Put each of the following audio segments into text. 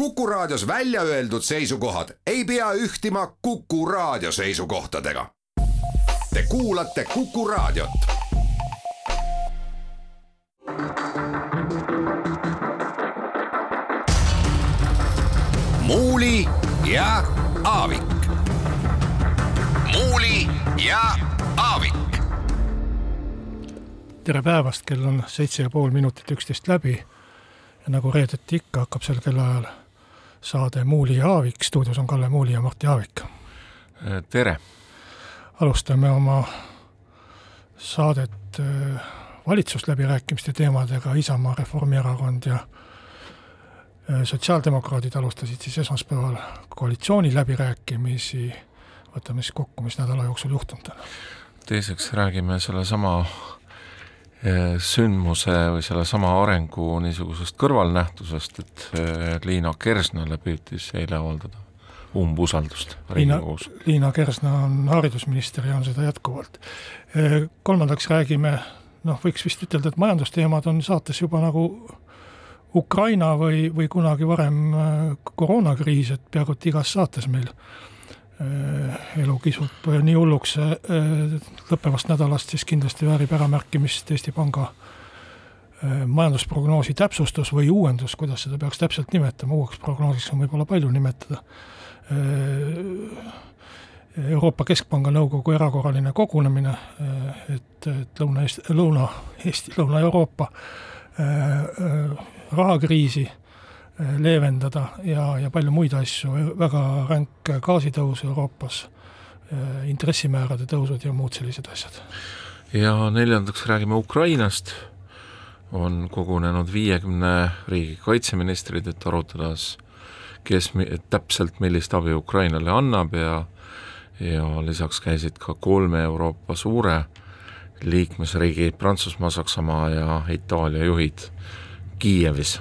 Kuku Raadios välja öeldud seisukohad ei pea ühtima Kuku Raadio seisukohtadega. Te kuulate Kuku Raadiot. muuli ja Aavik. muuli ja Aavik. tere päevast, kell on seitse ja pool minutit üksteist läbi. ja nagu reedeti ikka, hakkab sel kellaajal saade Muuli ja Aavik, stuudios on Kalle Muuli ja Martti Aavik. tere! alustame oma saadet äh, valitsusläbirääkimiste teemadega, Isamaa, Reformierakond ja äh, sotsiaaldemokraadid alustasid siis esmaspäeval koalitsiooniläbirääkimisi, võtame siis kokku, mis nädala jooksul juhtunud on. teiseks räägime sellesama sündmuse või sellesama arengu niisugusest kõrvalnähtusest, et Liina Kersnale püüdis eile avaldada umbusaldust Riigikogus. Liina Kersna on haridusminister ja on seda jätkuvalt. kolmandaks räägime, noh, võiks vist ütelda, et majandusteemad on saates juba nagu Ukraina või, või kunagi varem koroonakriis, et peaaegu et igas saates meil Äh, elu kisub nii hulluks äh, lõppevast nädalast, siis kindlasti väärib äramärkimist Eesti Panga äh, majandusprognoosi täpsustus või uuendus, kuidas seda peaks täpselt nimetama, uueks prognoosiks on võib-olla palju nimetada. Euroopa Keskpanga nõukogu erakorraline kogunemine, et, et Lõuna-Eesti, Lõuna-Eesti, Lõuna-Euroopa rahakriisi leevendada ja, ja palju muid asju, väga ränk gaasitõus Euroopas, intressimäärade tõusud ja muud sellised asjad. ja neljandaks räägime Ukrainast, on kogunenud viiekümne riigi kaitseministrid, et arutades, kes täpselt millist abi Ukrainale annab ja ja lisaks käisid ka kolme Euroopa suure liikmesriigi, Prantsusmaa, Saksamaa ja Itaalia juhid Kiievis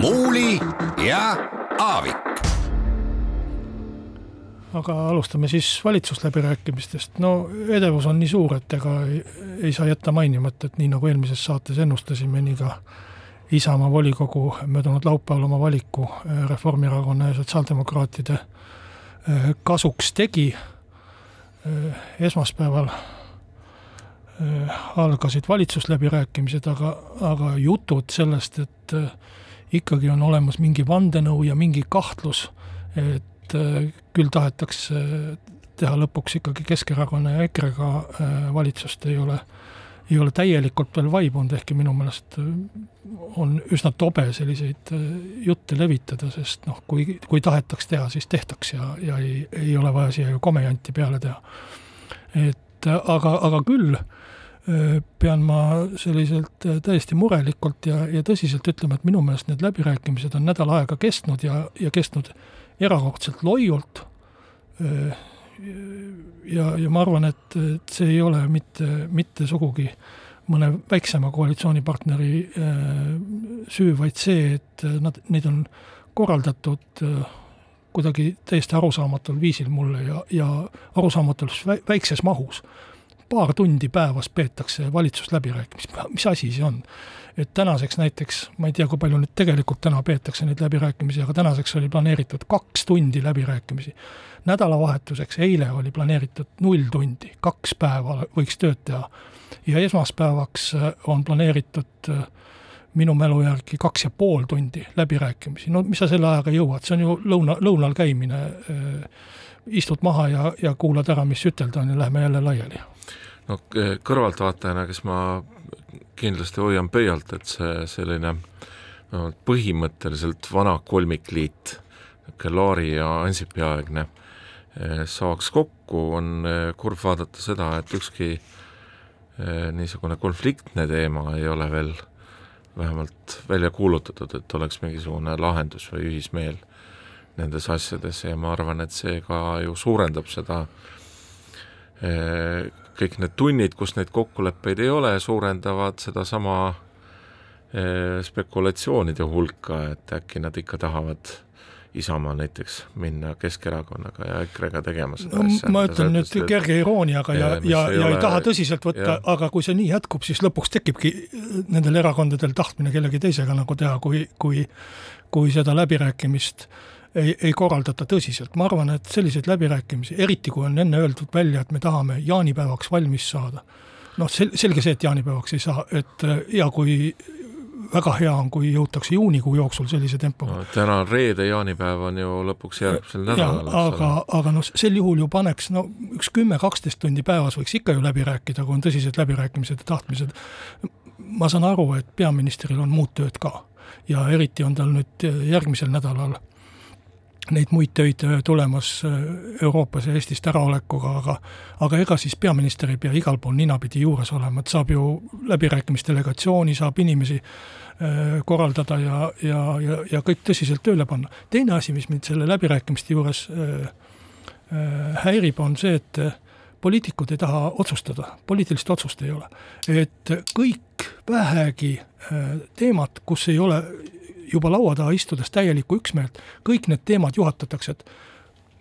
muuli ja Aavik. aga alustame siis valitsusläbirääkimistest, no edevus on nii suur, et ega ei, ei saa jätta mainimata, et nii nagu eelmises saates ennustasime, nii ka Isamaa volikogu möödunud laupäeval oma valiku äh, Reformierakonna ja sotsiaaldemokraatide äh, kasuks tegi. Äh, esmaspäeval algasid valitsusläbirääkimised, aga, aga jutud sellest, et ikkagi on olemas mingi vandenõu ja mingi kahtlus, et äh, küll tahetakse teha lõpuks ikkagi Keskerakonna ja EKRE-ga äh, valitsust, ei ole, ei ole täielikult veel vaibunud, ehkki minu meelest äh, on üsna tobe selliseid jutte levitada, sest noh, kui, kui tahetaks teha, siis tehtaks ja, ja ei, ei ole vaja siia ju komejanti peale teha. et aga, aga küll pean ma selliselt täiesti murelikult ja, ja tõsiselt ütlema, et minu meelest need läbirääkimised on nädal aega kestnud ja, ja kestnud erakordselt loiult. ja, ja ma arvan, et, et see ei ole mitte, mitte sugugi mõne väiksema koalitsioonipartneri süü, vaid see, et nad, neid on korraldatud kuidagi täiesti arusaamatul viisil mulle ja, ja arusaamatus väikses mahus paar tundi päevas peetakse valitsusläbirääkimisi, mis asi see on? et tänaseks näiteks, ma ei tea, kui palju nüüd tegelikult täna peetakse neid läbirääkimisi, aga tänaseks oli planeeritud kaks tundi läbirääkimisi. nädalavahetuseks, eile oli planeeritud null tundi, kaks päeva võiks tööd teha. ja esmaspäevaks äh, on planeeritud äh, minu mälu järgi kaks ja pool tundi läbirääkimisi, no mis sa selle ajaga jõuad, see on ju lõuna, lõunal käimine äh, istud maha ja, ja kuulad ära, mis ütelda on ja lähme jälle laiali. No kõrvaltvaatajana, kes ma kindlasti hoian pöialt, et see selline no põhimõtteliselt vana kolmikliit, niisugune Laari ja Ansipi aegne, eh, saaks kokku, on eh, kurb vaadata seda, et ükski eh, niisugune konfliktne teema ei ole veel vähemalt välja kuulutatud, et oleks mingisugune lahendus või ühismeel nendes asjades ja ma arvan, et see ka ju suurendab seda kõik need tunnid, kus neid kokkuleppeid ei ole, suurendavad sedasama eh, spekulatsioonide hulka, et äkki nad ikka tahavad Isamaa näiteks minna Keskerakonnaga ja EKRE-ga tegema seda no, asja. ma ütlen nüüd tööd. kerge irooniaga ja, ja, ja, ja ole... ei taha tõsiselt võtta, aga kui see nii jätkub, siis lõpuks tekibki nendel erakondadel tahtmine kellegi teisega nagu teha, kui, kui kui seda läbirääkimist ei, ei korraldata tõsiselt, ma arvan, et selliseid läbirääkimisi, eriti kui on enne öeldud välja, et me tahame jaanipäevaks valmis saada, noh, sel-, selge see, et jaanipäevaks ei saa, et ja kui väga hea on, kui jõutakse juunikuu jooksul sellise tempoga no,. täna on reede, jaanipäev on ju lõpuks järgmisel nädalal. aga, aga noh, sel juhul ju paneks no üks kümme-kaksteist tundi päevas võiks ikka ju läbi rääkida, kui on tõsised läbirääkimised ja tahtmised. ma saan aru, et peaministril on muud tööd ka ja eriti on tal nüüd järgmisel nädalal neid muid töid äh, tulemas äh, Euroopas ja Eestist äraolekuga, aga aga ega siis peaminister ei pea igal pool ninapidi juures olema, et saab ju läbirääkimisdelegatsiooni, saab inimesi äh, korraldada ja, ja, ja, ja kõik tõsiselt tööle panna. teine asi, mis mind selle läbirääkimiste juures häirib, on see, et poliitikud ei taha otsustada, poliitilist otsust ei ole. et kõik vähegi teemad, kus ei ole juba laua taha istudes täielikku üksmeelt, kõik need teemad juhatatakse, et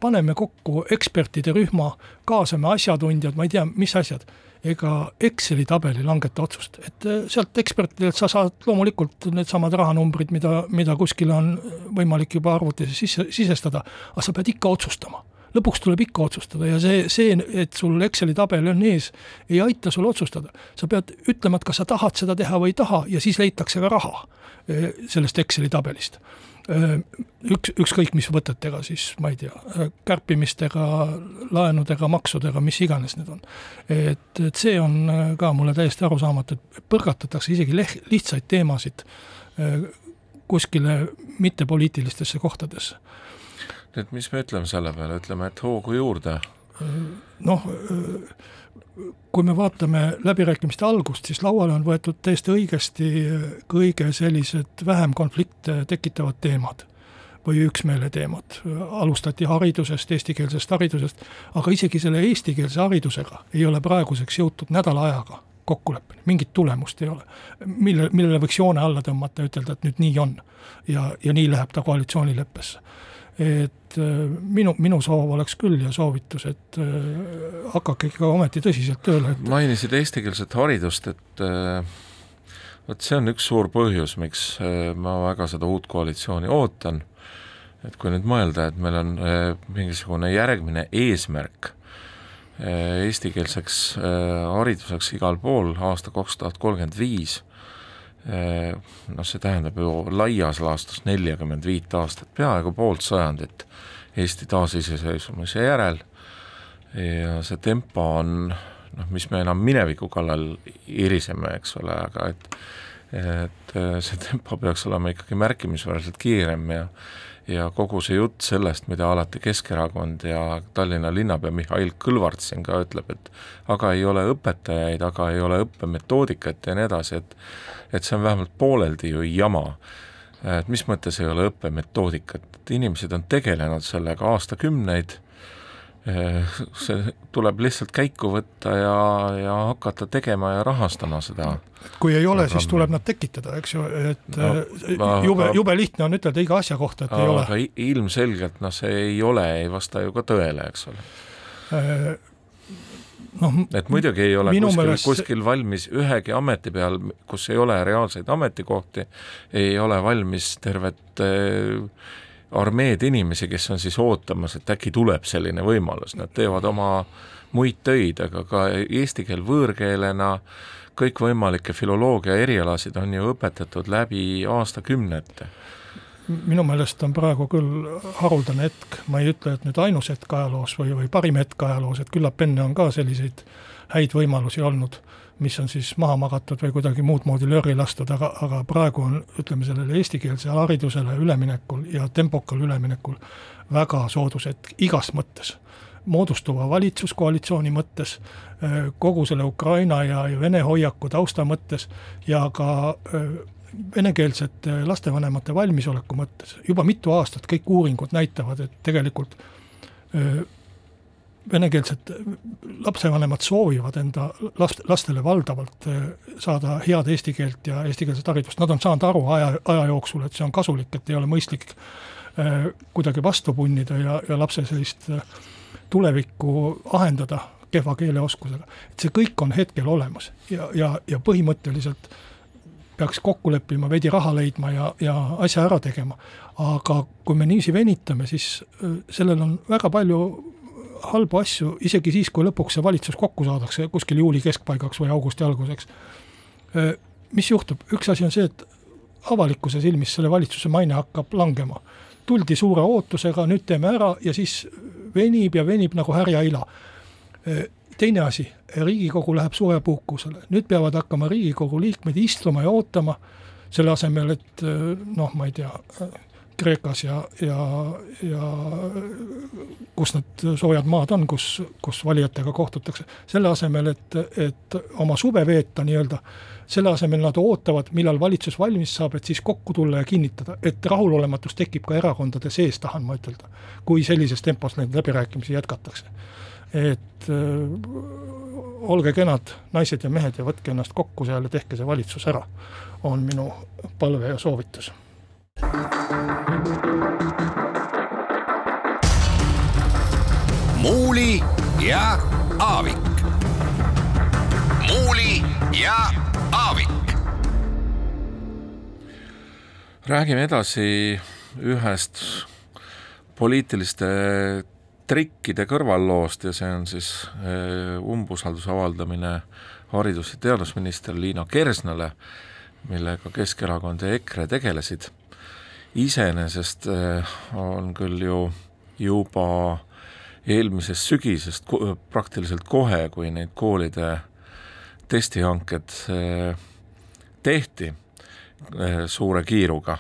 paneme kokku ekspertide rühma, kaasame asjatundjad, ma ei tea, mis asjad, ega Exceli tabel ei langeta otsust, et äh, sealt ekspertidelt sa saad loomulikult needsamad rahanumbrid, mida, mida kuskile on võimalik juba arvutisse sisse, sisestada, aga sa pead ikka otsustama lõpuks tuleb ikka otsustada ja see, see, et sul Exceli tabel on ees, ei aita sul otsustada. sa pead ütlema, et kas sa tahad seda teha või ei taha ja siis leitakse ka raha Eh, sellest Exceli tabelist. Eh, üks, ükskõik mis võtetega siis, ma ei tea, eh, kärpimistega, laenudega, maksudega, mis iganes need on. et, et see on ka mulle täiesti arusaamatu, et põrgatatakse isegi leh-, lihtsaid teemasid kuskile mittepoliitilistesse kohtadesse. Et mis me ütleme selle peale, ütleme, et hoogu juurde? noh, kui me vaatame läbirääkimiste algust, siis lauale on võetud täiesti õigesti kõige sellised vähem konflikte tekitavad teemad või üksmeele teemad. alustati haridusest, eestikeelsest haridusest, aga isegi selle eestikeelse haridusega ei ole praeguseks jõutud nädala ajaga kokkuleppeni, mingit tulemust ei ole. mille, millele võiks joone alla tõmmata ja ütelda, et nüüd nii on. ja, ja nii läheb ta koalitsioonileppesse et äh, minu, minu soov oleks küll ja soovitus, et äh, hakake ikka ometi tõsiselt tööle et.... mainisid eestikeelset haridust, et äh, vot see on üks suur põhjus, miks ma väga seda uut koalitsiooni ootan, et kui nüüd mõelda, et meil on mingisugune järgmine eesmärk eestikeelseks hariduseks igal pool aasta kaks tuhat kolmkümmend viis, noh, see tähendab ju laias laastus neljakümmend viit aastat, peaaegu poolt sajandit Eesti taasiseseisvumise järel. Ja see tempo on noh, mis me enam mineviku kallal iriseme, eks ole, aga et et see tempo peaks olema ikkagi märkimisväärselt kiirem ja ja kogu see jutt sellest, mida alati Keskerakond ja Tallinna linnapea Mihhail Kõlvart siin ka ütleb, et aga ei ole õpetajaid, aga ei ole õppemetoodikat ja nii edasi, et et see on vähemalt pooleldi ju jama. et mis mõttes ei ole õppemetoodikat, et inimesed on tegelenud sellega aastakümneid see tuleb lihtsalt käiku võtta ja, ja hakata tegema ja rahastama seda. kui ei ole, siis tuleb nad tekitada, eks ju, et no, ma, eh, jube, jube lihtne on ütelda iga asja kohta, et aga, ei ole. ilmselgelt noh, see ei ole, ei vasta ju ka tõele, eks ole äh, noh, et muidugi ei ole kuskil meelest..., kuskil valmis ühegi ameti peal, kus ei ole reaalseid ametikohti, ei ole valmis tervet äh, armeed inimesi, kes on siis ootamas, et äkki tuleb selline võimalus, nad teevad oma muid töid, aga ka eesti keel võõrkeelena, kõikvõimalikke filoloogia erialasid on ju õpetatud läbi aastakümnete minu meelest on praegu küll haruldane hetk, ma ei ütle, et nüüd ainus hetk ajaloos või, või parim hetk ajaloos, et küllap enne on ka selliseid häid võimalusi olnud mis on siis maha magatud või kuidagi muud moodi lörri lastud, aga, aga praegu on, ütleme sellele eestikeelsele haridusele üleminekul ja tempokal üleminekul väga soodus hetk igas mõttes. moodustuva valitsuskoalitsiooni mõttes, kogu selle Ukraina ja, ja Vene hoiaku tausta mõttes ja ka venekeelsete lastevanemate valmisoleku mõttes, juba mitu aastat kõik uuringud näitavad, et tegelikult venekeelsed lapsevanemad soovivad enda last, lastele valdavalt äh, saada head eesti keelt ja eestikeelset haridust, nad on saanud aru aja, aja jooksul, et see on kasulik, et ei ole mõistlik äh, kuidagi vastu punnida ja, ja lapse sellist äh, tulevikku ahendada kehva keeleoskusega. et see kõik on hetkel olemas ja, ja, ja põhimõtteliselt peaks kokku leppima, veidi raha leidma ja, ja asja ära tegema. aga kui me niiviisi venitame, siis sellel on väga palju halbu asju, isegi siis, kui lõpuks see valitsus kokku saadakse kuskil juuli keskpaigaks või augusti alguseks. mis juhtub, üks asi on see, et avalikkuse silmis selle valitsuse maine hakkab langema. tuldi suure ootusega, nüüd teeme ära ja siis venib ja venib nagu härjaila. Teine asi, Riigikogu läheb suvepuhkusele, nüüd peavad hakkama Riigikogu liikmed istuma ja ootama, selle asemel, et noh, ma ei tea, Kreekas ja, ja, ja kus need soojad maad on, kus, kus valijatega kohtutakse, selle asemel, et, et oma suve veeta nii-öelda, selle asemel nad ootavad, millal valitsus valmis saab, et siis kokku tulla ja kinnitada, et rahulolematus tekib ka erakondade sees, tahan ma ütelda, kui sellises tempos neid läbirääkimisi jätkatakse. Et äh, olge kenad, naised ja mehed, ja võtke ennast kokku seal ja tehke see valitsus ära, on minu palve ja soovitus muuli ja Aavik. muuli ja Aavik. räägime edasi ühest poliitiliste trikkide kõrvalloost ja see on siis eh, umbusalduse avaldamine haridus- ja teadusminister Liina Kersnale, millega Keskerakond ja EKRE tegelesid. Iseenesest eh, on küll ju juba eelmisest sügisest praktiliselt kohe, kui neid koolide testihanked eh, tehti eh, suure kiiruga,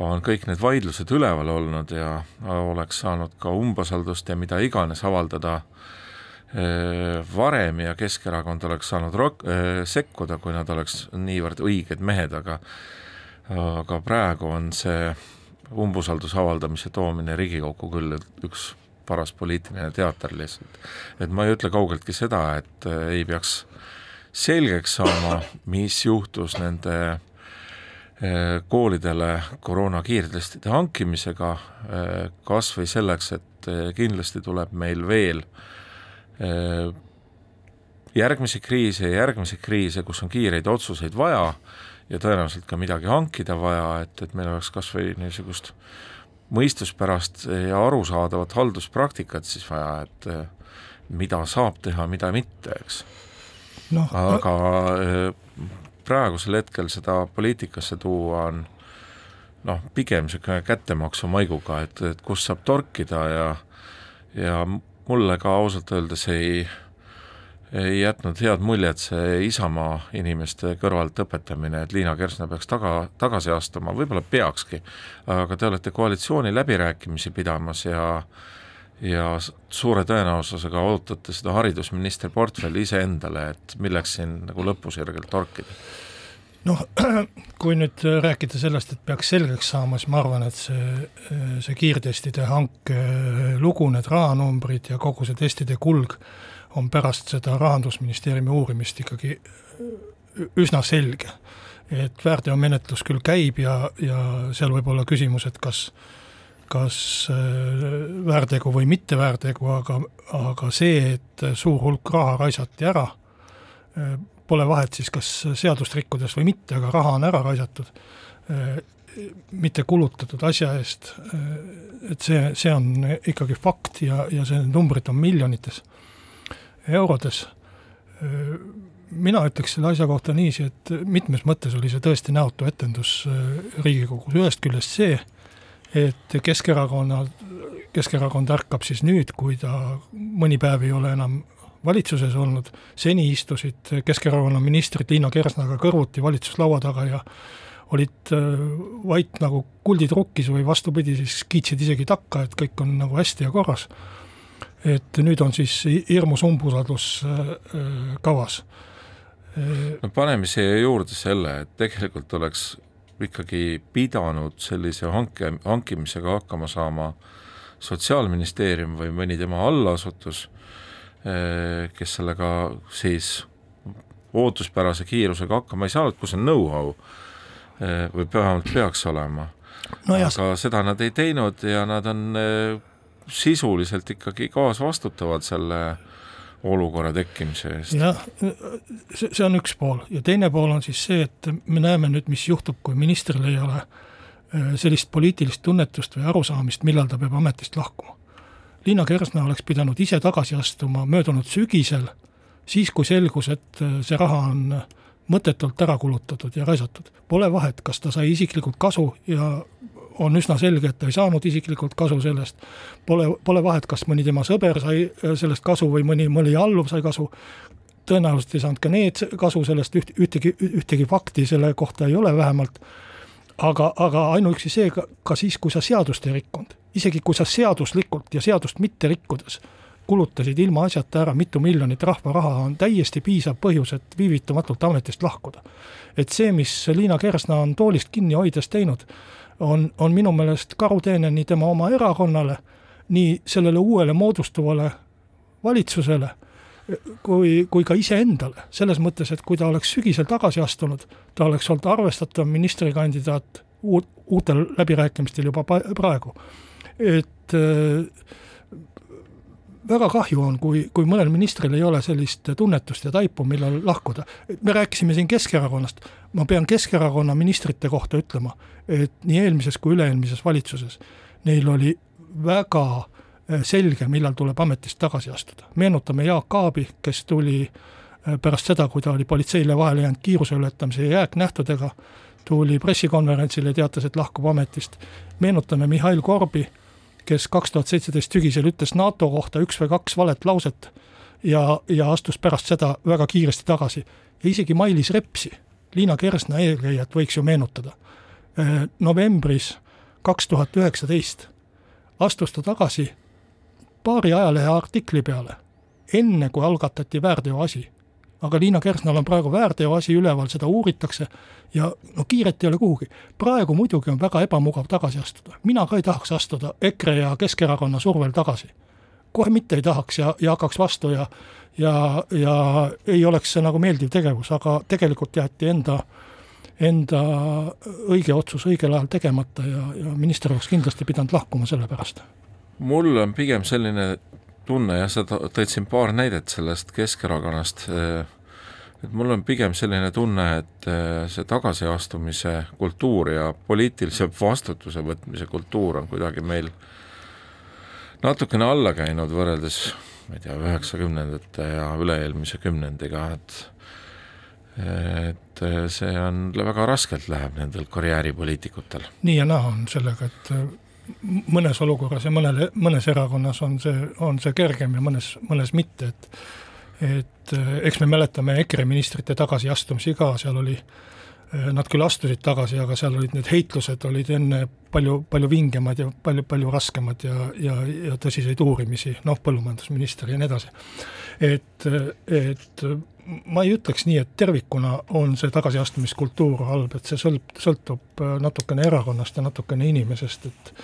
on kõik need vaidlused üleval olnud ja oleks saanud ka umbusaldust ja mida iganes avaldada varem ja Keskerakond oleks saanud rok-, sekkuda, kui nad oleks niivõrd õiged mehed, aga aga praegu on see umbusalduse avaldamise toomine Riigikokku küll üks paras poliitiline teater lihtsalt. et ma ei ütle kaugeltki seda, et äh, ei peaks selgeks saama, mis juhtus nende koolidele koroona kiirtestide hankimisega, äh, kas või selleks, et kindlasti tuleb meil veel järgmisi kriise ja järgmisi kriise, kus on kiireid otsuseid vaja ja tõenäoliselt ka midagi hankida vaja, et, et meil oleks kas või niisugust mõistuspärast ja arusaadavat halduspraktikat siis vaja, et mida saab teha, mida mitte, eks no,. aga no. Praegusel hetkel seda poliitikasse tuua on noh, pigem niisugune kättemaksu maiguga, et, et kust saab torkida ja ja mulle ka ausalt öeldes ei ei jätnud head muljet see Isamaa inimeste kõrvalt õpetamine, et Liina Kersna peaks taga, tagasi astuma, võib-olla peakski, aga te olete koalitsiooni läbirääkimisi pidamas ja ja suure tõenäosusega ootate seda haridusministri portfelli iseendale, et milleks siin nagu lõpusirgelt torkida? noh, kui nüüd rääkida sellest, et peaks selgeks saama, siis ma arvan, et see, see kiirtestide hanke lugu, need rahanumbrid ja kogu see testide kulg on pärast seda Rahandusministeeriumi uurimist ikkagi üsna selge. et väärteomenetlus küll käib ja, ja seal võib olla küsimus, et kas kas äh, väärtegu või mitte väärtegu, aga, aga see, et suur hulk raha raisati ära, äh, pole vahet siis, kas seadust rikkudes või mitte, aga raha on ära raisatud, äh, mitte kulutatud asja eest, et see, see on ikkagi fakt ja, ja see numbrid on miljonites eurodes. mina ütleks selle asja kohta niiviisi, et mitmes mõttes oli see tõesti näotu etendus Riigikogus, ühest küljest see, et Keskerakonna, Keskerakond ärkab siis nüüd, kui ta mõni päev ei ole enam valitsuses olnud, seni istusid Keskerakonna ministrid Liina Kersnaga kõrvuti valitsuslaua taga ja olid äh, vait nagu kuldid rukkis või vastupidi, siis kiitsid isegi takka, et kõik on nagu hästi ja korras et nüüd on siis hirmus umbusaldus äh, äh, kavas. no paneme siia juurde selle, et tegelikult oleks ikkagi pidanud sellise hanke, hankimisega hakkama saama Sotsiaalministeerium või mõni tema allasutus, kes sellega siis ootuspärase kiirusega hakkama ei saanud, kus on know-how või vähemalt peaks olema no. aga seda nad ei teinud ja nad on sisuliselt ikkagi kaasvastutavad selle olukorra tekkimise eest. jah, see, see on üks pool ja teine pool on siis see, et me näeme nüüd, mis juhtub, kui ministril ei ole äh, sellist poliitilist tunnetust või arusaamist, millal ta peab ametist lahkuma. Liina Kersna oleks pidanud ise tagasi astuma möödunud sügisel, siis kui selgus, et äh, see raha on mõttetult ära kulutatud ja raisatud. Pole vahet, kas ta sai isiklikult kasu ja on üsna selge, et ta ei saanud isiklikult kasu sellest. Pole, pole vahet, kas mõni tema sõber sai äh, sellest kasu või mõni, mõni alluv sai kasu. tõenäoliselt ei saanud ka need kasu sellest, üht, ühtegi, ühtegi fakti selle kohta ei ole vähemalt. aga, aga ainuüksi see ka, ka siis, kui sa seadust ei rikkunud, isegi kui sa seaduslikult ja seadust mitte rikkudes kulutasid ilma asjata ära mitu miljonit rahva raha, on täiesti piisav põhjus, et viivitamatult ametist lahkuda. et see, mis Liina Kersna on toolist kinni hoides teinud, on, on minu meelest karuteene nii tema oma erakonnale, nii sellele uuele moodustuvale valitsusele, kui, kui ka iseendale, selles mõttes, et kui ta oleks sügisel tagasi astunud, ta oleks olnud arvestatav ministrikandidaat uut, uutel läbirääkimistel juba praegu. et väga kahju on, kui, kui mõnel ministril ei ole sellist tunnetust ja taipu, millal lahkuda. me rääkisime siin Keskerakonnast, ma pean Keskerakonna ministrite kohta ütlema, et nii eelmises kui üle-eelmises valitsuses neil oli väga äh, selge, millal tuleb ametist tagasi astuda. meenutame Jaak Aabi, kes tuli äh, pärast seda, kui ta oli politseile vahele jäänud kiiruse ületamise ja jääknähtudega, tuli pressikonverentsile ja teatas, et lahkub ametist. meenutame Mihhail Korbi kes kaks tuhat seitseteist sügisel ütles NATO kohta üks või kaks valet lauset ja, ja astus pärast seda väga kiiresti tagasi. ja isegi Mailis Repsi, Liina Kersna eelkäijat võiks ju meenutada. Äh, novembris kaks tuhat üheksateist astus ta tagasi paari ajalehe artikli peale, enne kui algatati väärteoasi aga Liina Kersnal on praegu väärteoasi üleval, seda uuritakse ja no kiiret ei ole kuhugi. praegu muidugi on väga ebamugav tagasi astuda, mina ka ei tahaks astuda EKRE ja Keskerakonna survel tagasi. kohe mitte ei tahaks ja, ja hakkaks vastu ja ja, ja ei oleks see nagu meeldiv tegevus, aga tegelikult jäeti enda enda õige otsus õigel ajal tegemata ja, ja minister oleks kindlasti pidanud lahkuma selle pärast. mul on pigem selline tunne jah, sa tõid siin paar näidet sellest Keskerakonnast, et mul on pigem selline tunne, et eh, see tagasiastumise kultuur ja poliitilise vastutuse võtmise kultuur on kuidagi meil natukene alla käinud võrreldes ma ei tea, üheksakümnendate ja üle-eelmise kümnendiga, et et see on, väga raskelt läheb nendel karjääripoliitikutel. nii ja naa on sellega, et mõnes olukorras ja mõnele, mõnes erakonnas on see, on see kergem ja mõnes, mõnes mitte, et et eh, eks me mäletame EKRE ministrite tagasiastumisi ka, seal oli, eh, nad küll astusid tagasi, aga seal olid need heitlused olid enne palju, palju vingemad ja palju, palju raskemad ja, ja, ja tõsiseid uurimisi, noh, põllumajandusminister ja nii edasi. et, et ma ei ütleks nii, et tervikuna on see tagasiastumiskultuur halb, et see sõlt-, sõltub äh, natukene erakonnast ja natukene inimesest, et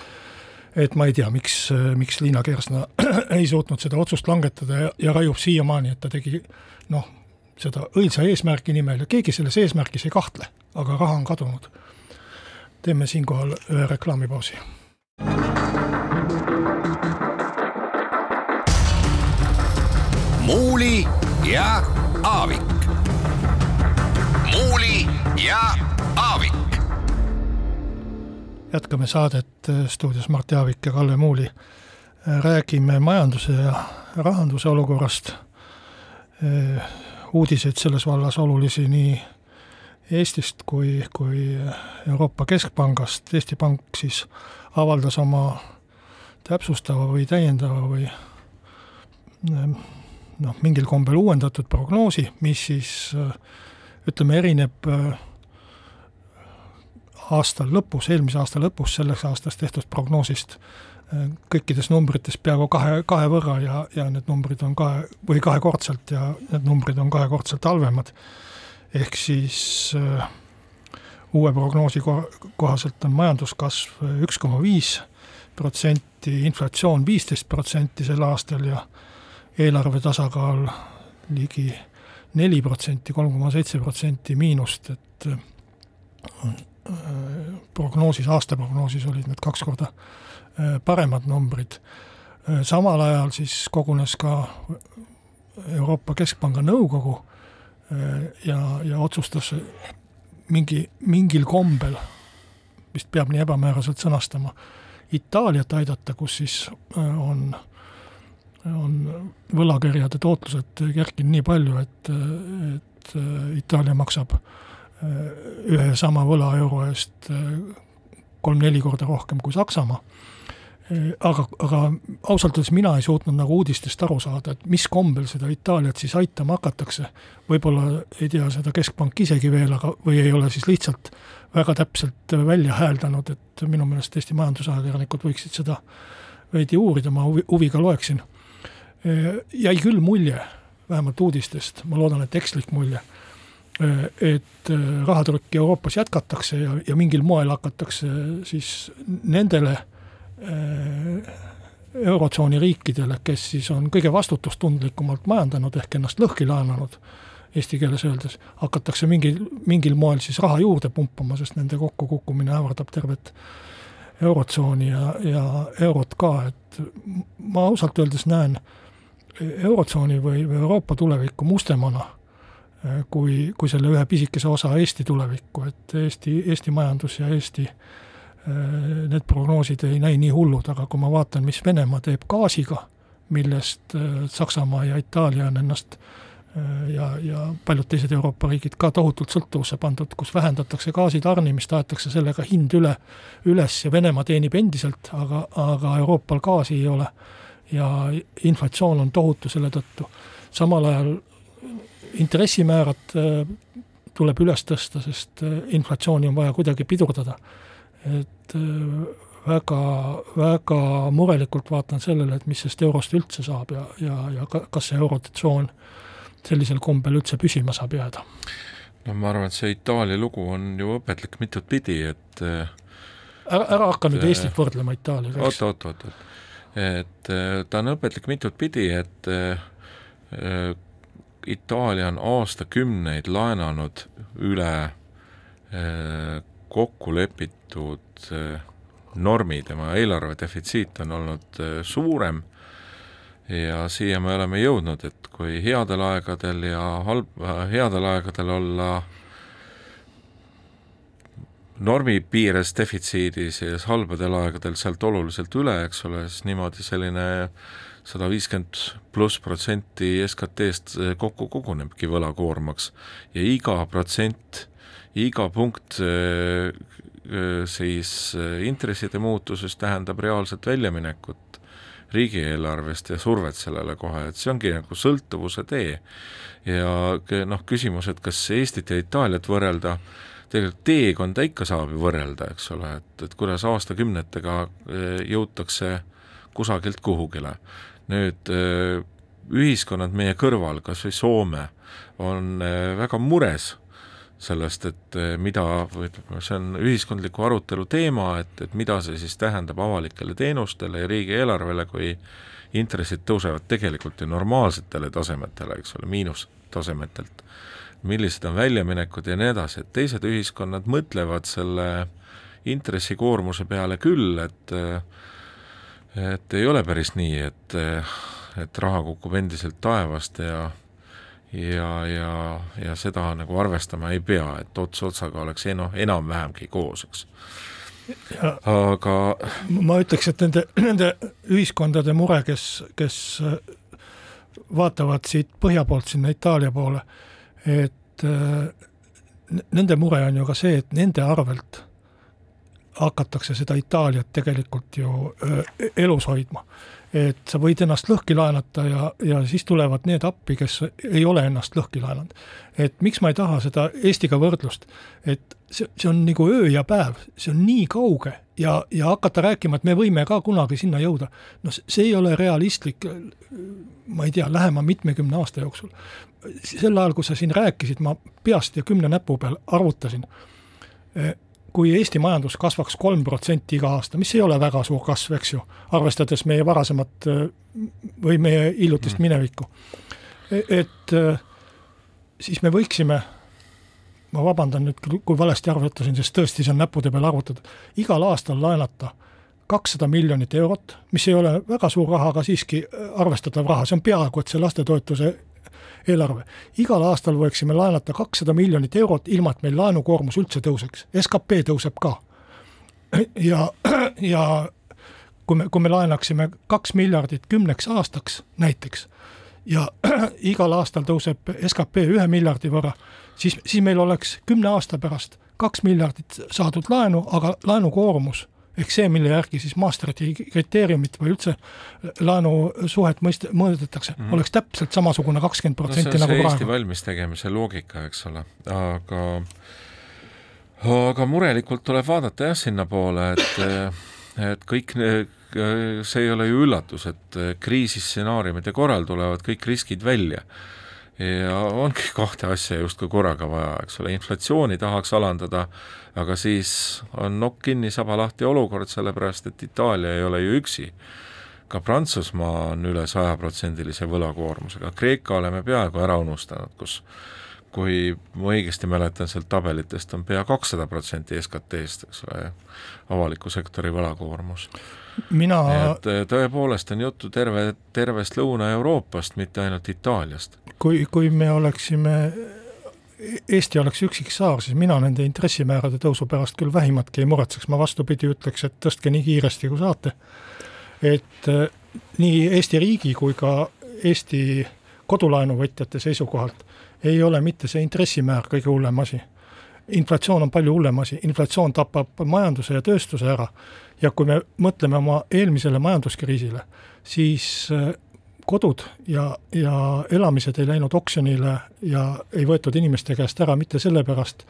et ma ei tea, miks, miks Liina Kersna ei suutnud seda otsust langetada ja, ja raiub siiamaani, et ta tegi noh, seda õilsa eesmärgi nimel ja keegi selles eesmärgis ei kahtle, aga raha on kadunud. teeme siinkohal ühe reklaamipausi. muuli ja Aavik. muuli ja Aavik. jätkame saadet äh, stuudios Mart Jaavik ja Kalle Muuli. Äh, räägime majanduse ja rahanduse olukorrast. Äh, uudiseid selles vallas olulisi nii Eestist kui, kui Euroopa Keskpangast. Eesti Pank siis avaldas oma täpsustava või täiendava või noh, mingil kombel uuendatud prognoosi, mis siis ütleme, erineb äh, aasta lõpus, eelmise aasta lõpus selleks aastaks tehtud prognoosist äh, kõikides numbrites peaaegu kahe, kahe võrra ja, ja need numbrid on kahe või kahekordselt ja need numbrid on kahekordselt halvemad. ehk siis äh, uue prognoosi kohaselt on majanduskasv üks koma viis protsenti, inflatsioon viisteist protsenti sel aastal ja eelarve tasakaal ligi neli protsenti, kolm koma seitse protsenti miinust, et prognoosis, aasta prognoosis olid need kaks korda paremad numbrid. samal ajal siis kogunes ka Euroopa Keskpanga nõukogu ja, ja otsustas mingi, mingil kombel, vist peab nii ebamääraselt sõnastama, Itaaliat aidata, kus siis on, on võlakirjade tootlused kerkinud nii palju, et, et Itaalia maksab ühe sama võla euro eest kolm-neli korda rohkem kui Saksamaa aga, aga ausalt öeldes mina ei suutnud nagu uudistest aru saada, et mis kombel seda Itaaliat siis aitama hakatakse. võib-olla ei tea seda Keskpank isegi veel, aga, või ei ole siis lihtsalt väga täpselt välja hääldanud, et minu meelest Eesti majandusajakirjanikud võiksid seda veidi uurida, ma huvi, huviga loeksin. Jäi küll mulje, vähemalt uudistest, ma loodan, et ekslik mulje, et rahatrükki Euroopas jätkatakse ja, ja mingil moel hakatakse siis nendele äh, Äh, eurotsooni riikidele, kes siis on kõige vastutustundlikumalt majandanud ehk ennast lõhki laenanud, eesti keeles öeldes, hakatakse mingil, mingil moel siis raha juurde pumpama, sest nende kokkukukkumine ähvardab tervet eurotsooni ja, ja eurot ka, et ma ausalt öeldes näen eurotsooni või, või Euroopa tulevikku mustemana äh, kui, kui selle ühe pisikese osa Eesti tulevikku, et Eesti, Eesti majandus ja Eesti Äh, need prognoosid ei näi nii hullud, aga kui ma vaatan, mis Venemaa teeb gaasiga, millest äh, Saksamaa ja Itaalia on ennast ja, ja paljud teised Euroopa riigid ka tohutult sõltuvusse pandud, kus vähendatakse gaasi tarnimist, aetakse sellega hind üle, üles ja Venemaa teenib endiselt, aga, aga Euroopal gaasi ei ole. Ja inflatsioon on tohutu selle tõttu. samal ajal intressimäärad tuleb üles tõsta, sest inflatsiooni on vaja kuidagi pidurdada et äh, väga, väga murelikult vaatan sellele, et mis sellest eurost üldse saab ja, ja, ja ka, kas see eurotsoon sellisel kombel üldse püsima saab jääda? no ma arvan, et see Itaalia lugu on ju õpetlik mitut pidi, et äh, ära, ära hakka nüüd äh, Eestit võrdlema Itaaliaga, eks? oot, oot, oot, oot. Et ta on õpetlik mitut pidi, et äh, Itaalia on aastakümneid laenanud üle äh, kokku lepitud normi, tema eelarve defitsiit on olnud suurem. Ja siia me oleme jõudnud, et kui headel aegadel ja halb, headel aegadel olla normi piires defitsiidis ja halbadel aegadel sealt oluliselt üle, eks ole, siis niimoodi selline sada viiskümmend pluss protsenti SKT-st eh, kokku kogunebki võlakoormaks ja iga protsent iga punkt äh, äh, siis intresside muutuses tähendab reaalset väljaminekut riigieelarvest ja survet sellele kohe, et see ongi nagu sõltuvuse tee. ja noh, küsimus, et kas Eestit ja Itaaliat võrrelda, tegelikult teekonda ikka saab ju võrrelda, eks ole, et, et kuidas aastakümnetega jõutakse kusagilt kuhugile. nüüd ühiskonnad meie kõrval, kas või Soome, on väga mures sellest, et mida, ütleme, see on ühiskondliku arutelu teema, et, et mida see siis tähendab avalikele teenustele ja riigieelarvele, kui intressid tõusevad tegelikult ju normaalsetele tasemetele, eks ole, miinustasemetelt. millised on väljaminekud ja nii edasi, et teised ühiskonnad mõtlevad selle intressikoormuse peale küll, et et ei ole päris nii, et, et raha kukub endiselt taevast ja ja, ja, ja seda nagu arvestama ei pea, et ots otsaga oleks noh, enam-vähemgi koos, eks. aga ma ütleks, et nende, nende ühiskondade mure, kes, kes vaatavad siit põhja poolt sinna Itaalia poole, et nende mure on ju ka see, et nende arvelt hakatakse seda Itaaliat tegelikult ju elus hoidma et sa võid ennast lõhki laenata ja, ja siis tulevad need appi, kes ei ole ennast lõhki laenanud. et miks ma ei taha seda Eestiga võrdlust, et see, see on nagu öö ja päev, see on nii kauge ja, ja hakata rääkima, et me võime ka kunagi sinna jõuda, no see ei ole realistlik, ma ei tea, lähema mitmekümne aasta jooksul. sel ajal, kui sa siin rääkisid, ma peast ja kümne näpu peal arvutasin, kui Eesti majandus kasvaks kolm protsenti iga aasta, mis ei ole väga suur kasv, eks ju, arvestades meie varasemat või meie hiljutist mm. minevikku, e-, et siis me võiksime ma vabandan nüüd, kui valesti arvutasin, sest tõesti see on näppude peal arvutatud, igal aastal laenata kakssada miljonit eurot, mis ei ole väga suur raha, aga siiski arvestatav raha, see on peaaegu et see lastetoetuse eelarve. igal aastal võiksime laenata kakssada miljonit eurot, ilma et meil laenukoormus üldse tõuseks, skp tõuseb ka. ja, ja kui me, kui me laenaksime kaks miljardit kümneks aastaks näiteks ja igal aastal tõuseb skp ühe miljardi võrra, siis, siis meil oleks kümne aasta pärast kaks miljardit saadud laenu, aga laenukoormus ehk see, mille järgi siis Maastrichti kriteeriumit või üldse laenusuhet mõist-, mõõdetakse mm, -hmm. oleks täpselt samasugune kakskümmend protsenti nagu praegu. Eesti valmis tegemise loogika, eks ole, aga aga murelikult tuleb vaadata jah, sinnapoole, et et kõik, see ei ole ju üllatus, et kriisistsenaariumide korral tulevad kõik riskid välja ja ongi kahte asja justkui korraga vaja, eks ole, inflatsiooni tahaks alandada, aga siis on nokk kinni, saba lahti olukord, sellepärast et Itaalia ei ole ju üksi. ka Prantsusmaa on üle sajaprotsendilise võlakoormusega, Kreeka oleme peaaegu ära unustanud, kus kui ma õigesti mäletan sealt tabelitest, on pea kakssada protsenti SKT-st, eks ole, avaliku sektori võlakoormus mina et eh, tõepoolest on juttu terve, tervest Lõuna-Euroopast, mitte ainult Itaaliast. kui, kui me oleksime, Eesti oleks üksik saar, siis mina nende intressimäärade tõusu pärast küll vähimatki ei muretseks, ma vastupidi ütleks, et tõstke nii kiiresti, kui saate. et eh, nii Eesti riigi kui ka Eesti kodulaenuvõtjate seisukohalt ei ole mitte see intressimäär kõige hullem asi. Inflatsioon on palju hullem asi, inflatsioon tapab majanduse ja tööstuse ära ja kui me mõtleme oma eelmisele majanduskriisile, siis äh, kodud ja, ja elamised ei läinud oksjonile ja ei võetud inimeste käest ära mitte sellepärast,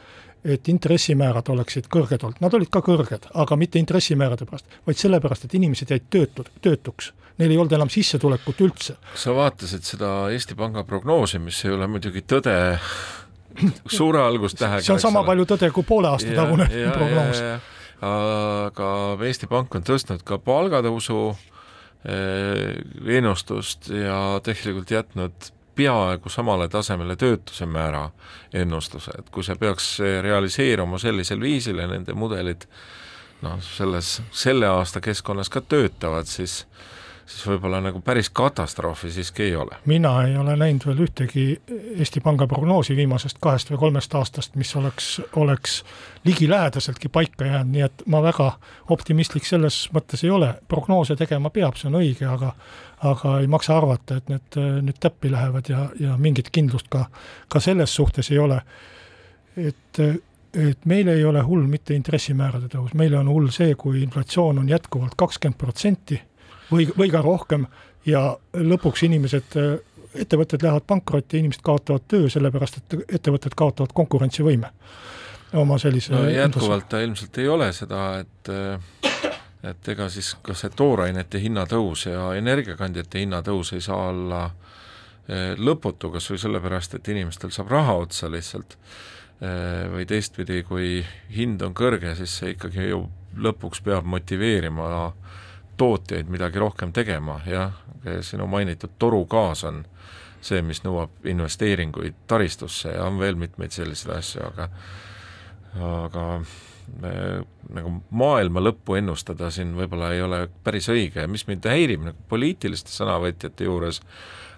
et intressimäärad oleksid kõrged olnud, nad olid ka kõrged, aga mitte intressimäärade pärast, vaid sellepärast, et inimesed jäid töötud, töötuks. Neil ei olnud enam sissetulekut üldse. sa vaatasid seda Eesti Panga prognoosi, mis ei ole muidugi tõde suure algustähega. see on sama palju tõde kui poole aasta tagune prognoos. aga Eesti Pank on tõstnud ka palgatõusu eh, ennustust ja tegelikult jätnud peaaegu samale tasemele töötuse määra ennustuse, et kui see peaks realiseeruma sellisel viisil ja nende mudelid noh, selles, selle aasta keskkonnas ka töötavad, siis siis võib-olla nagu päris katastroofi siiski ei ole. mina ei ole näinud veel ühtegi Eesti Panga prognoosi viimasest kahest või kolmest aastast, mis oleks, oleks ligilähedaseltki paika jäänud, nii et ma väga optimistlik selles mõttes ei ole, prognoose tegema peab, see on õige, aga aga ei maksa arvata, et need nüüd täppi lähevad ja, ja mingit kindlust ka, ka selles suhtes ei ole. et et meil ei ole hull mitte intressimäärade tõus, meile on hull see, kui inflatsioon on jätkuvalt kakskümmend protsenti või, või ka rohkem. Ja lõpuks inimesed, ettevõtted lähevad pankrotti, inimesed kaotavad töö, sellepärast et ettevõtted kaotavad konkurentsivõime oma sellise no jätkuvalt ta ilmselt ei ole seda, et et ega siis ka see toorainete hinnatõus ja energiakandjate hinnatõus ei saa olla eh, lõputu, kas või sellepärast, et inimestel saab raha otsa lihtsalt, eh, või teistpidi, kui hind on kõrge, siis see ikkagi ju lõpuks peab motiveerima tootjaid midagi rohkem tegema, jah, sinu mainitud torugaas on see, mis nõuab investeeringuid taristusse ja on veel mitmeid selliseid asju, aga aga me, nagu maailma lõppu ennustada siin võib-olla ei ole päris õige. Ja mis mind häirib nagu poliitiliste sõnavõtjate juures,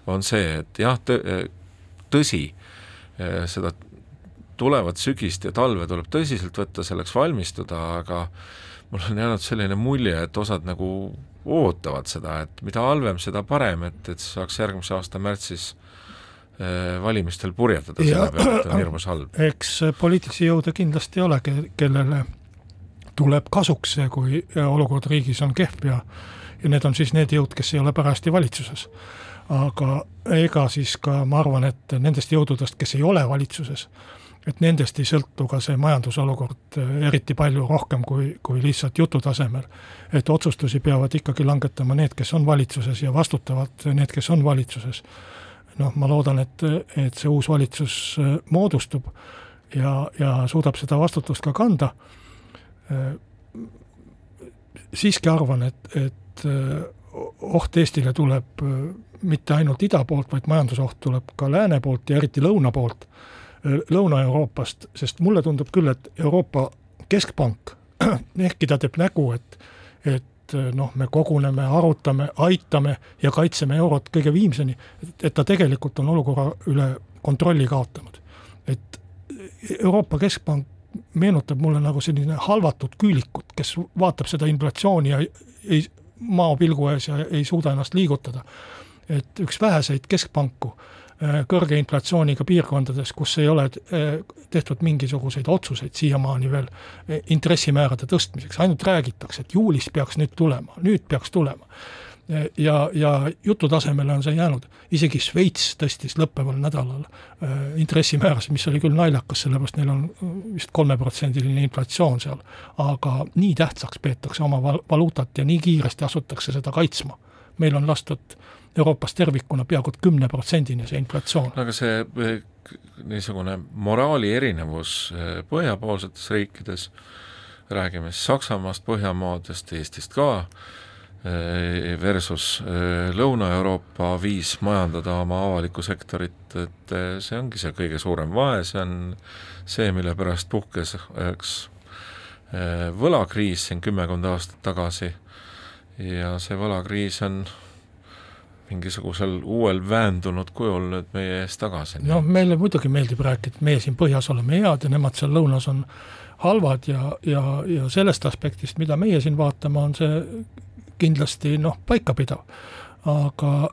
on see, et jah, tõsi, seda tulevat sügist ja talve tuleb tõsiselt võtta, selleks valmistuda, aga mul on jäänud selline mulje, et osad nagu ootavad seda, et mida halvem, seda parem, et, et saaks järgmise aasta märtsis äh, valimistel purjetada selle peale, et on hirmus halb. eks poliitilisi jõude kindlasti ei ole, kellele tuleb kasuks see, kui olukord riigis on kehv ja ja need on siis need jõud, kes ei ole parajasti valitsuses. aga ega siis ka ma arvan, et nendest jõududest, kes ei ole valitsuses, et nendest ei sõltu ka see majandusolukord äh, eriti palju rohkem kui, kui lihtsalt jutu tasemel. et otsustusi peavad ikkagi langetama need, kes on valitsuses ja vastutavad need, kes on valitsuses. noh, ma loodan, et, et see uus valitsus äh, moodustub ja, ja suudab seda vastutust ka kanda, siiski arvan, et, et oht Eestile tuleb mitte ainult ida poolt, vaid majandusoht tuleb ka lääne poolt ja eriti lõuna poolt, Lõuna-Euroopast, sest mulle tundub küll, et Euroopa Keskpank, ehkki ta teeb nägu, et, et noh, me koguneme, arutame, aitame ja kaitseme eurot kõige viimseni, et ta tegelikult on olukorra üle kontrolli kaotanud. et Euroopa Keskpank meenutab mulle nagu selline halvatud küülikut, kes vaatab seda inflatsiooni ja ei, maopilgu ees ja ei suuda ennast liigutada. et üks väheseid keskpanku äh, kõrge inflatsiooniga piirkondades, kus ei ole äh, tehtud mingisuguseid otsuseid siiamaani veel äh, intressimäärade tõstmiseks, ainult räägitakse, et juulis peaks nüüd tulema, nüüd peaks tulema. Ja, ja jutu tasemele on see jäänud, isegi Šveits tõstis lõppeval nädalal äh, intressimäärasid, mis oli küll naljakas, sellepärast neil on äh, vist kolmeprotsendiline inflatsioon seal, aga nii tähtsaks peetakse oma val-, valuutat ja nii kiiresti asutakse seda kaitsma. Meil on lastud Euroopas tervikuna peaaegu kümne protsendini see inflatsioon. aga see äh, niisugune moraali erinevus äh, põhjapoolsetes riikides, räägime siis Saksamaast, Põhjamaadest, Eestist ka, Eh, versus eh, Lõuna-Euroopa viis majandada oma avalikku sektorit, et eh, see ongi see kõige suurem vahe, see on see, mille pärast puhkes üks võlakriis siin kümmekond aastat tagasi ja see võlakriis on mingisugusel uuel väändunud kujul nüüd meie ees tagasi. no meile muidugi meeldib rääkida, et meie siin põhjas oleme head ja nemad seal lõunas on halvad ja, ja, ja sellest aspektist, mida meie siin vaatame, on see kindlasti noh, paikapidav. aga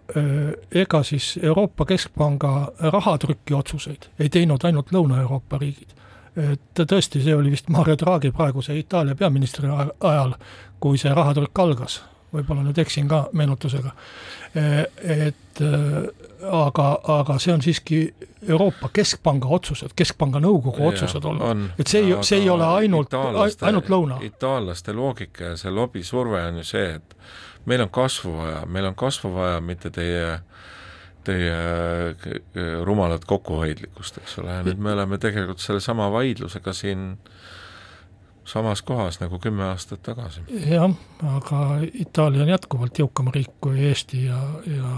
ega siis Euroopa Keskpanga rahatrüki otsuseid ei teinud ainult Lõuna-Euroopa riigid. et tõesti, see oli vist Mario Draghi praeguse Itaalia peaministri ajal, kui see rahatrükk algas, võib-olla nüüd eksin ka meenutusega, et aga, aga see on siiski Euroopa Keskpanga otsused, Keskpanga nõukogu otsused olnud, et see ei, see ei ole ainult, ainult lõuna. itaallaste loogika ja see lobisurve on ju see, et meil on kasvu vaja, meil on kasvu vaja, mitte teie teie äh, rumalat kokkuhoidlikkust, eks ole, ja nüüd me oleme tegelikult sellesama vaidlusega siin äh, samas kohas nagu kümme aastat tagasi. jah, aga Itaalia on jätkuvalt jõukam riik kui Eesti ja, ja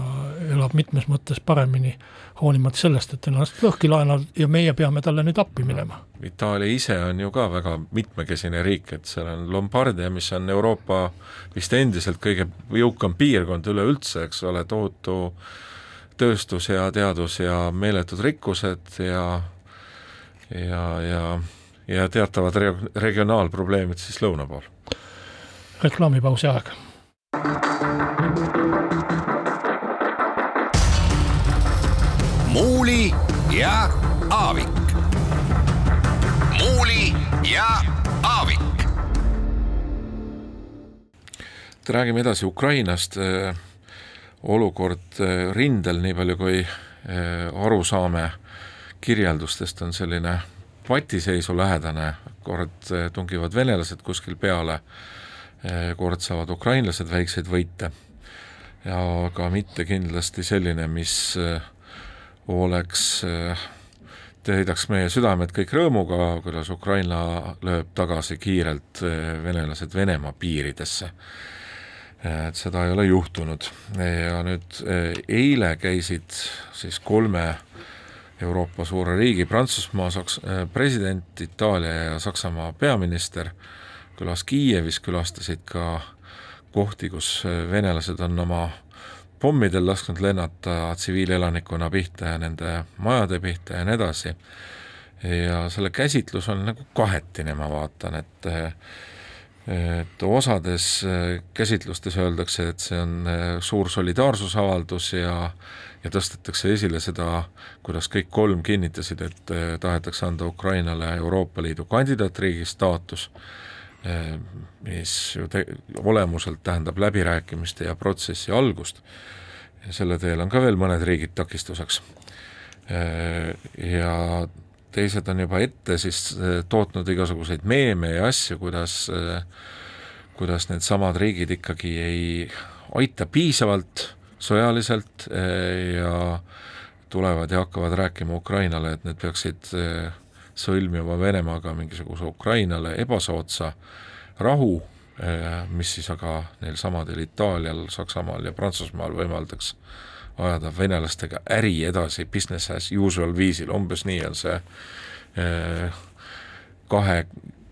elab mitmes mõttes paremini, hoolimata sellest, et ennast lõhki laenab ja meie peame talle nüüd appi minema. Itaalia ise on ju ka väga mitmekesine riik, et seal on Lombardia, mis on Euroopa vist endiselt kõige jõukam piirkond üleüldse, eks ole, tohutu tööstus ja teadus ja meeletud rikkused ja ja, ja ja teatavad re-, regionaalprobleemid siis lõuna pool. reklaamipausi aeg. muuli ja Aavik. muuli ja Aavik. räägime edasi Ukrainast, olukord rindel, nii palju kui aru saame kirjeldustest, on selline patiseisu lähedane, kord eh, tungivad venelased kuskil peale, eh, kord saavad ukrainlased väikseid võite, aga mitte kindlasti selline, mis eh, oleks, täidaks meie südamed kõik rõõmuga, kuidas Ukraina lööb tagasi kiirelt venelased Venemaa piiridesse. et seda ei ole juhtunud ja nüüd eile käisid siis kolme Euroopa suure riigi, Prantsusmaa Saks-, äh, president, Itaalia ja Saksamaa peaminister külas Kiievis, külastasid ka kohti, kus äh, venelased on oma pommidel lasknud lennata tsiviilelanikkonna pihta ja nende majade pihta ja nii edasi. ja selle käsitlus on nagu kahetine, ma vaatan, et et osades äh, käsitlustes öeldakse, et see on suur solidaarsusavaldus ja ja tõstetakse esile seda, kuidas kõik kolm kinnitasid, et eh, tahetakse anda Ukrainale Euroopa Liidu kandidaatriigi staatus, eh, mis ju te-, olemuselt tähendab läbirääkimiste ja protsessi algust, selle teel on ka veel mõned riigid takistuseks. Eh, ja teised on juba ette siis tootnud igasuguseid meeme ja asju, kuidas kuidas needsamad riigid ikkagi ei aita piisavalt sõjaliselt eh, ja tulevad ja hakkavad rääkima Ukrainale, et need peaksid eh, sõlmima Venemaaga mingisuguse Ukrainale ebasoodsa rahu, mis siis aga neil samadel Itaalial, Saksamaal ja Prantsusmaal võimaldaks ajada venelastega äri edasi business as usual viisil, umbes nii on see kahe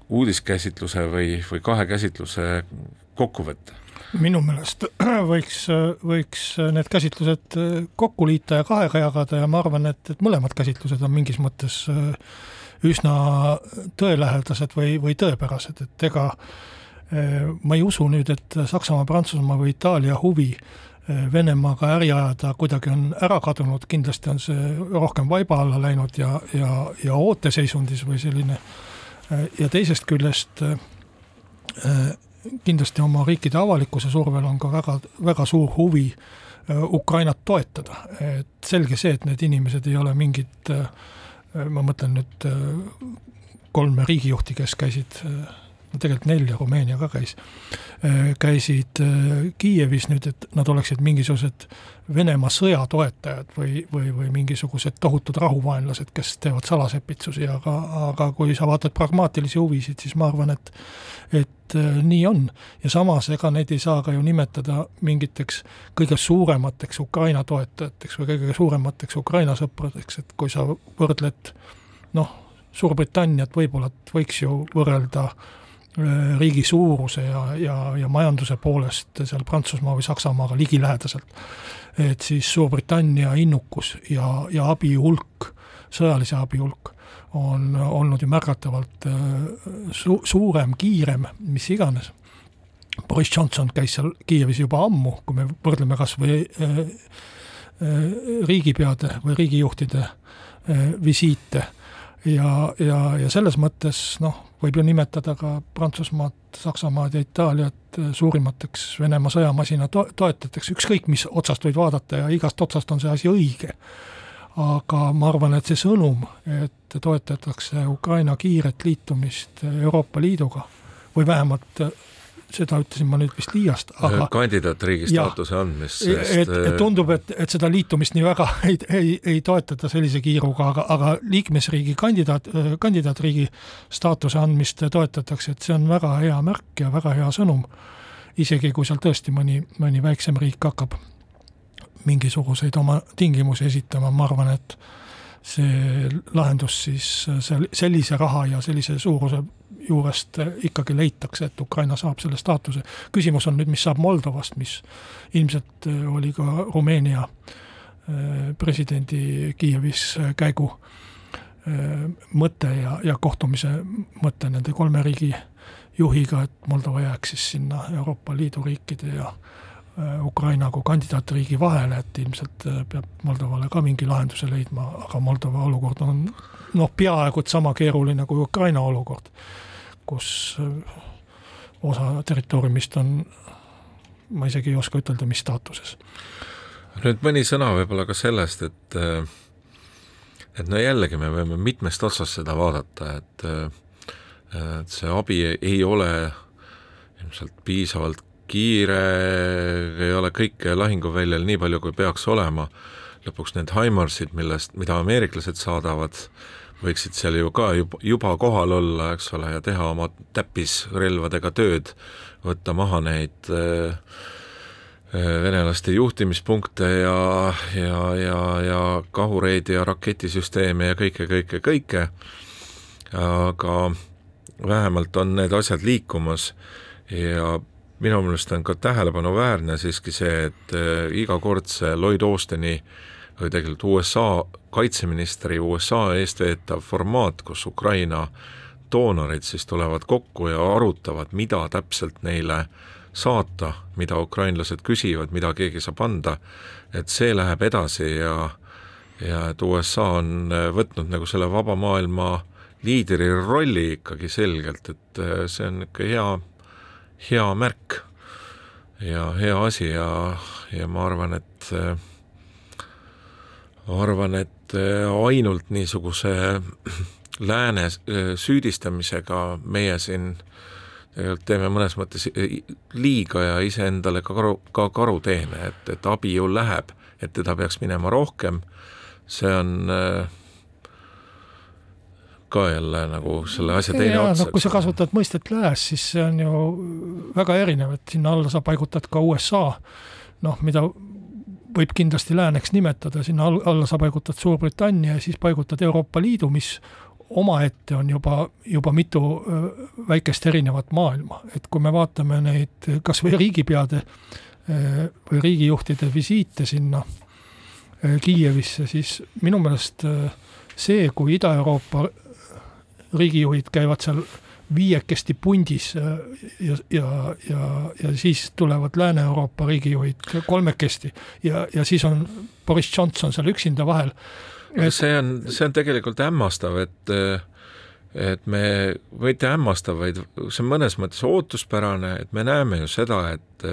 uudiskäsitluse või, või kahe käsitluse kokkuvõte? Minu meelest võiks, võiks need käsitlused kokku liita ja kahega jagada ja ma arvan, et, et mõlemad käsitlused on mingis mõttes üsna tõelähedased või, või tõepärased, et ega ma ei usu nüüd, et Saksamaa, Prantsusmaa või Itaalia huvi Venemaaga äri ajada kuidagi on ära kadunud, kindlasti on see rohkem vaiba alla läinud ja, ja, ja ooteseisundis või selline. Ja teisest küljest kindlasti oma riikide avalikkuse survel on ka väga, väga suur huvi äh, Ukrainat toetada, et selge see, et need inimesed ei ole mingid, äh, ma mõtlen nüüd äh, kolme riigijuhti, kes käisid no tegelikult nelja, Rumeenia ka käis, käisid Kiievis nüüd, et nad oleksid mingisugused Venemaa sõja toetajad või, või, või mingisugused tohutud rahuvaenlased, kes teevad salasepitsusi, aga, aga kui sa vaatad pragmaatilisi huvisid, siis ma arvan, et et äh, nii on. ja samas, ega neid ei saa ka ju nimetada mingiteks kõige suuremateks Ukraina toetajateks või kõige suuremateks Ukraina sõpradeks, et kui sa võrdled noh, Suurbritanniat võib-olla võiks ju võrrelda äh, riigi suuruse ja, ja, ja majanduse poolest seal Prantsusmaa või Saksamaaga ligilähedaselt et siis Suurbritannia innukus ja, ja abi hulk, sõjalise abi hulk on olnud ju märgatavalt äh, su-, suurem, kiirem, mis iganes. Boris Johnson käis seal Kiievis juba ammu, kui me võrdleme kas või äh, äh, riigipeade või riigijuhtide visiite ja, ja, ja selles mõttes noh, võib ju nimetada ka Prantsusmaad, Saksamaad ja Itaaliat eh, suurimateks Venemaa sõjamasina to-, toetajateks, ükskõik mis otsast võid vaadata ja igast otsast on see asi õige. aga ma arvan, et see sõnum, et toetatakse Ukraina kiiret liitumist Euroopa Liiduga või vähemalt seda ütlesin ma nüüd vist liiast, aga kandidaatriigi staatuse andmist, sest et, et äh, tundub, et, et seda liitumist nii väga ei, ei, ei toetata sellise kiiruga, aga, aga liikmesriigi kandidaat, kandidaatriigi staatuse andmist toetatakse, et see on väga hea märk ja väga hea sõnum. isegi kui seal tõesti mõni, mõni väiksem riik hakkab mingisuguseid oma tingimusi esitama, ma arvan, et see lahendus siis sellise raha ja sellise suuruse juurest ikkagi leitakse, et Ukraina saab selle staatuse. küsimus on nüüd, mis saab Moldovast, mis ilmselt äh, oli ka Rumeenia äh, presidendi Kiievis käigu mõte ja, ja kohtumise mõte nende kolme riigi juhiga, et Moldova jääks siis sinna Euroopa Liidu riikide ja Ukraina kui kandidaatriigi vahele, et ilmselt peab Moldovale ka mingi lahenduse leidma, aga Moldova olukord on noh, peaaegu et sama keeruline kui Ukraina olukord kus äh, osa territooriumist on, ma isegi ei oska ütelda, mis staatuses. nüüd mõni sõna võib-olla ka sellest, et äh, et no jällegi me võime mitmest otsast seda vaadata, et äh, et see abi ei ole ilmselt piisavalt kiire, ei ole kõike lahinguväljal nii palju, kui peaks olema, lõpuks need HIMARSid, millest, mida ameeriklased saadavad, võiksid seal ju ka juba, juba kohal olla, eks ole, ja teha oma täppisrelvadega tööd, võtta maha neid äh, äh, venelaste juhtimispunkte ja, ja, ja, ja kahureid ja raketisüsteeme ja kõike, kõike, kõike, aga vähemalt on need asjad liikumas ja minu meelest on ka tähelepanuväärne siiski see, et äh, iga kord see Lloyd Austini või tegelikult USA kaitseministri USA eestveetav formaat, kus Ukraina doonorid siis tulevad kokku ja arutavad, mida täpselt neile saata, mida ukrainlased küsivad, mida keegi saab anda, et see läheb edasi ja ja et USA on võtnud nagu selle vaba maailma liidri rolli ikkagi selgelt, et see on ikka hea, hea märk ja hea asi ja, ja ma arvan, et arvan, et äh, ainult niisuguse lääne äh, süüdistamisega meie siin tegelikult teeme mõnes mõttes äh, liiga ja iseendale ka karu, ka karuteene, et, et abi ju läheb, et teda peaks minema rohkem, see on ka jälle nagu selle asja teine ja, ots no,. kui sa kasutad mõistet lääs, siis see on ju väga erinev, et sinna alla sa paigutad ka USA, noh, mida võib kindlasti lääneks nimetada, sinna alla sa paigutad Suurbritannia ja siis paigutad Euroopa Liidu, mis omaette on juba, juba mitu väikest erinevat maailma, et kui me vaatame neid kas või riigipeade või riigijuhtide visiite sinna Kiievisse, siis minu meelest see, kui Ida-Euroopa riigijuhid käivad seal viiekesti pundis ja, ja, ja, ja siis tulevad Lääne-Euroopa riigijuhid kolmekesti ja, ja siis on Boris Johnson seal üksinda vahel. Et.... see on, see on tegelikult hämmastav, et et me, mitte hämmastav, vaid see on mõnes mõttes ootuspärane, et me näeme ju seda, et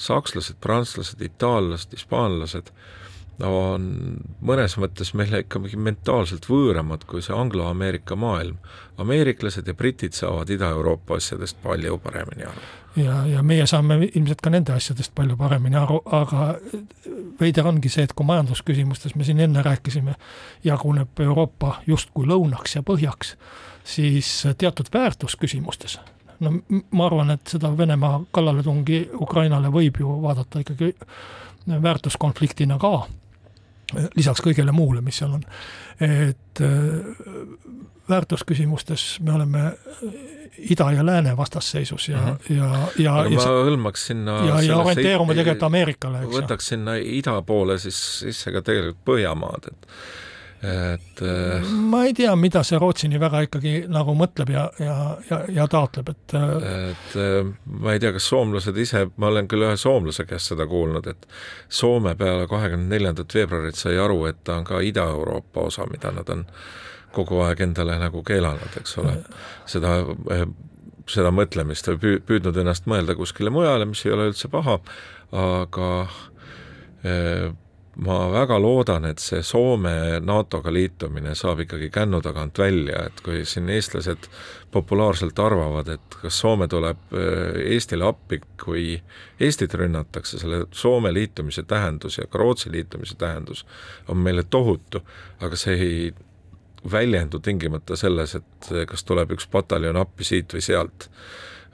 sakslased, prantslased, itaallased, hispaanlased äh, on mõnes mõttes meile ikkagi mentaalselt võõramad kui see anglo-Ameerika maailm. ameeriklased ja britid saavad Ida-Euroopa asjadest palju paremini aru. ja, ja meie saame ilmselt ka nende asjadest palju paremini aru, aga veider ongi see, et kui majandusküsimustes me siin enne rääkisime, jaguneb Euroopa justkui lõunaks ja põhjaks, siis teatud väärtusküsimustes no ma arvan, et seda Venemaa kallaletungi Ukrainale võib ju vaadata ikkagi väärtuskonfliktina ka lisaks kõigele muule, mis seal on. et äh, väärtusküsimustes me oleme ida ja lääne vastasseisus ja mm, -hmm. ja, ja. aga ma hõlmaks sinna. ja, ja orienteerume tegelikult Ameerikale, eks ju. võtaks sinna ida poole siis sisse ka tegelikult Põhjamaad, et et äh, ma ei tea, mida see Rootsi nii väga ikkagi nagu mõtleb ja, ja, ja, ja taotleb, et äh, et äh, ma ei tea, kas soomlased ise, ma olen küll ühe soomlase käest seda kuulnud, et Soome peale kahekümne neljandat veebruarit sai aru, et ta on ka Ida-Euroopa osa, mida nad on kogu aeg endale nagu keelanud, eks ole, seda seda mõtlemist või püüdnud ennast mõelda kuskile mujale, mis ei ole üldse paha, aga ma väga loodan, et see Soome NATO-ga liitumine saab ikkagi kännu tagant välja, et kui siin eestlased populaarselt arvavad, et kas Soome tuleb äh, Eestile appi, kui Eestit rünnatakse, selle Soome liitumise tähendus ja ka Rootsi liitumise tähendus on meile tohutu, aga see ei väljendu tingimata selles, et kas tuleb üks pataljon appi siit või sealt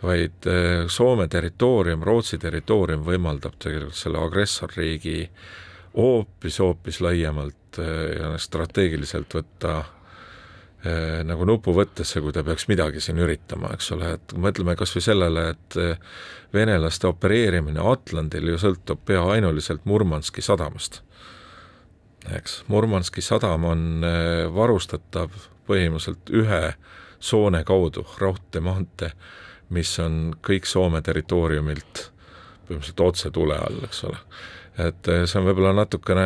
vaid äh, Soome territoorium, Rootsi territoorium võimaldab tegelikult selle agressorriigi äh, hoopis-hoopis laiemalt eh, ja strateegiliselt võtta eh, nagu nupu võttesse, kui ta peaks midagi siin üritama, eks ole, et mõtleme kas või sellele, et eh, venelaste opereerimine Atlandil ju sõltub pea ainuliselt Murmanski sadamast. eks, Murmanski sadam on varustatav põhimõtteliselt ühe soone kaudu, raudteemaantee, mis on kõik Soome territooriumilt põhimõtteliselt otse tule all, eks ole et eh, see on võib-olla natukene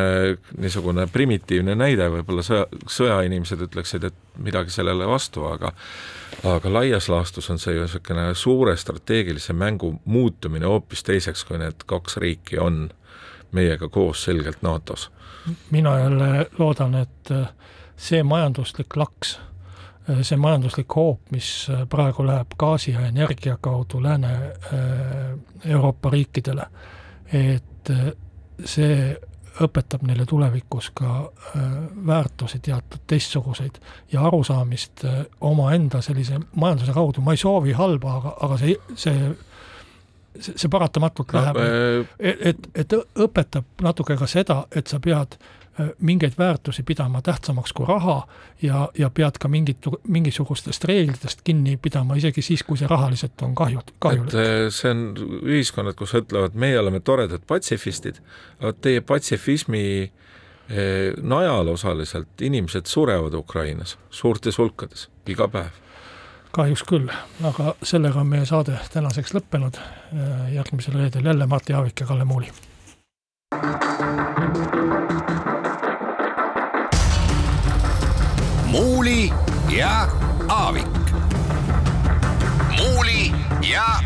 niisugune primitiivne näide, võib-olla sõja, sõjainimesed ütleksid, et midagi sellele vastu, aga aga laias laastus on see ju niisugune suure strateegilise mängu muutumine hoopis teiseks, kui need kaks riiki on meiega koos selgelt NATO-s. mina jälle loodan, et eh, see majanduslik laks, eh, see majanduslik hoop, mis praegu läheb gaasi ja energia kaudu Lääne-Euroopa riikidele, et see õpetab neile tulevikus ka äh, väärtusi teatud teistsuguseid ja arusaamist äh, omaenda sellise majanduse kaudu, ma ei soovi halba, aga, aga see, see see, paratamatult läheb. no,, äh... et, et õpetab natuke ka seda, et sa pead Äh, mingeid väärtusi pidama tähtsamaks kui raha ja, ja pead ka mingit, mingisugustest reeglitest kinni pidama, isegi siis, kui see rahaliselt on kahju, kahjulik. et äh, see on ühiskonnad, kus ütlevad, meie oleme toredad patsifistid, teie patsifismi äh, najal osaliselt inimesed surevad Ukrainas suurtes hulkades iga päev kahjuks küll, aga sellega on meie saade tänaseks lõppenud. järgmisel reedel jälle Martti Aavik ja Kalle Muuli. ja Aavik. muuli ja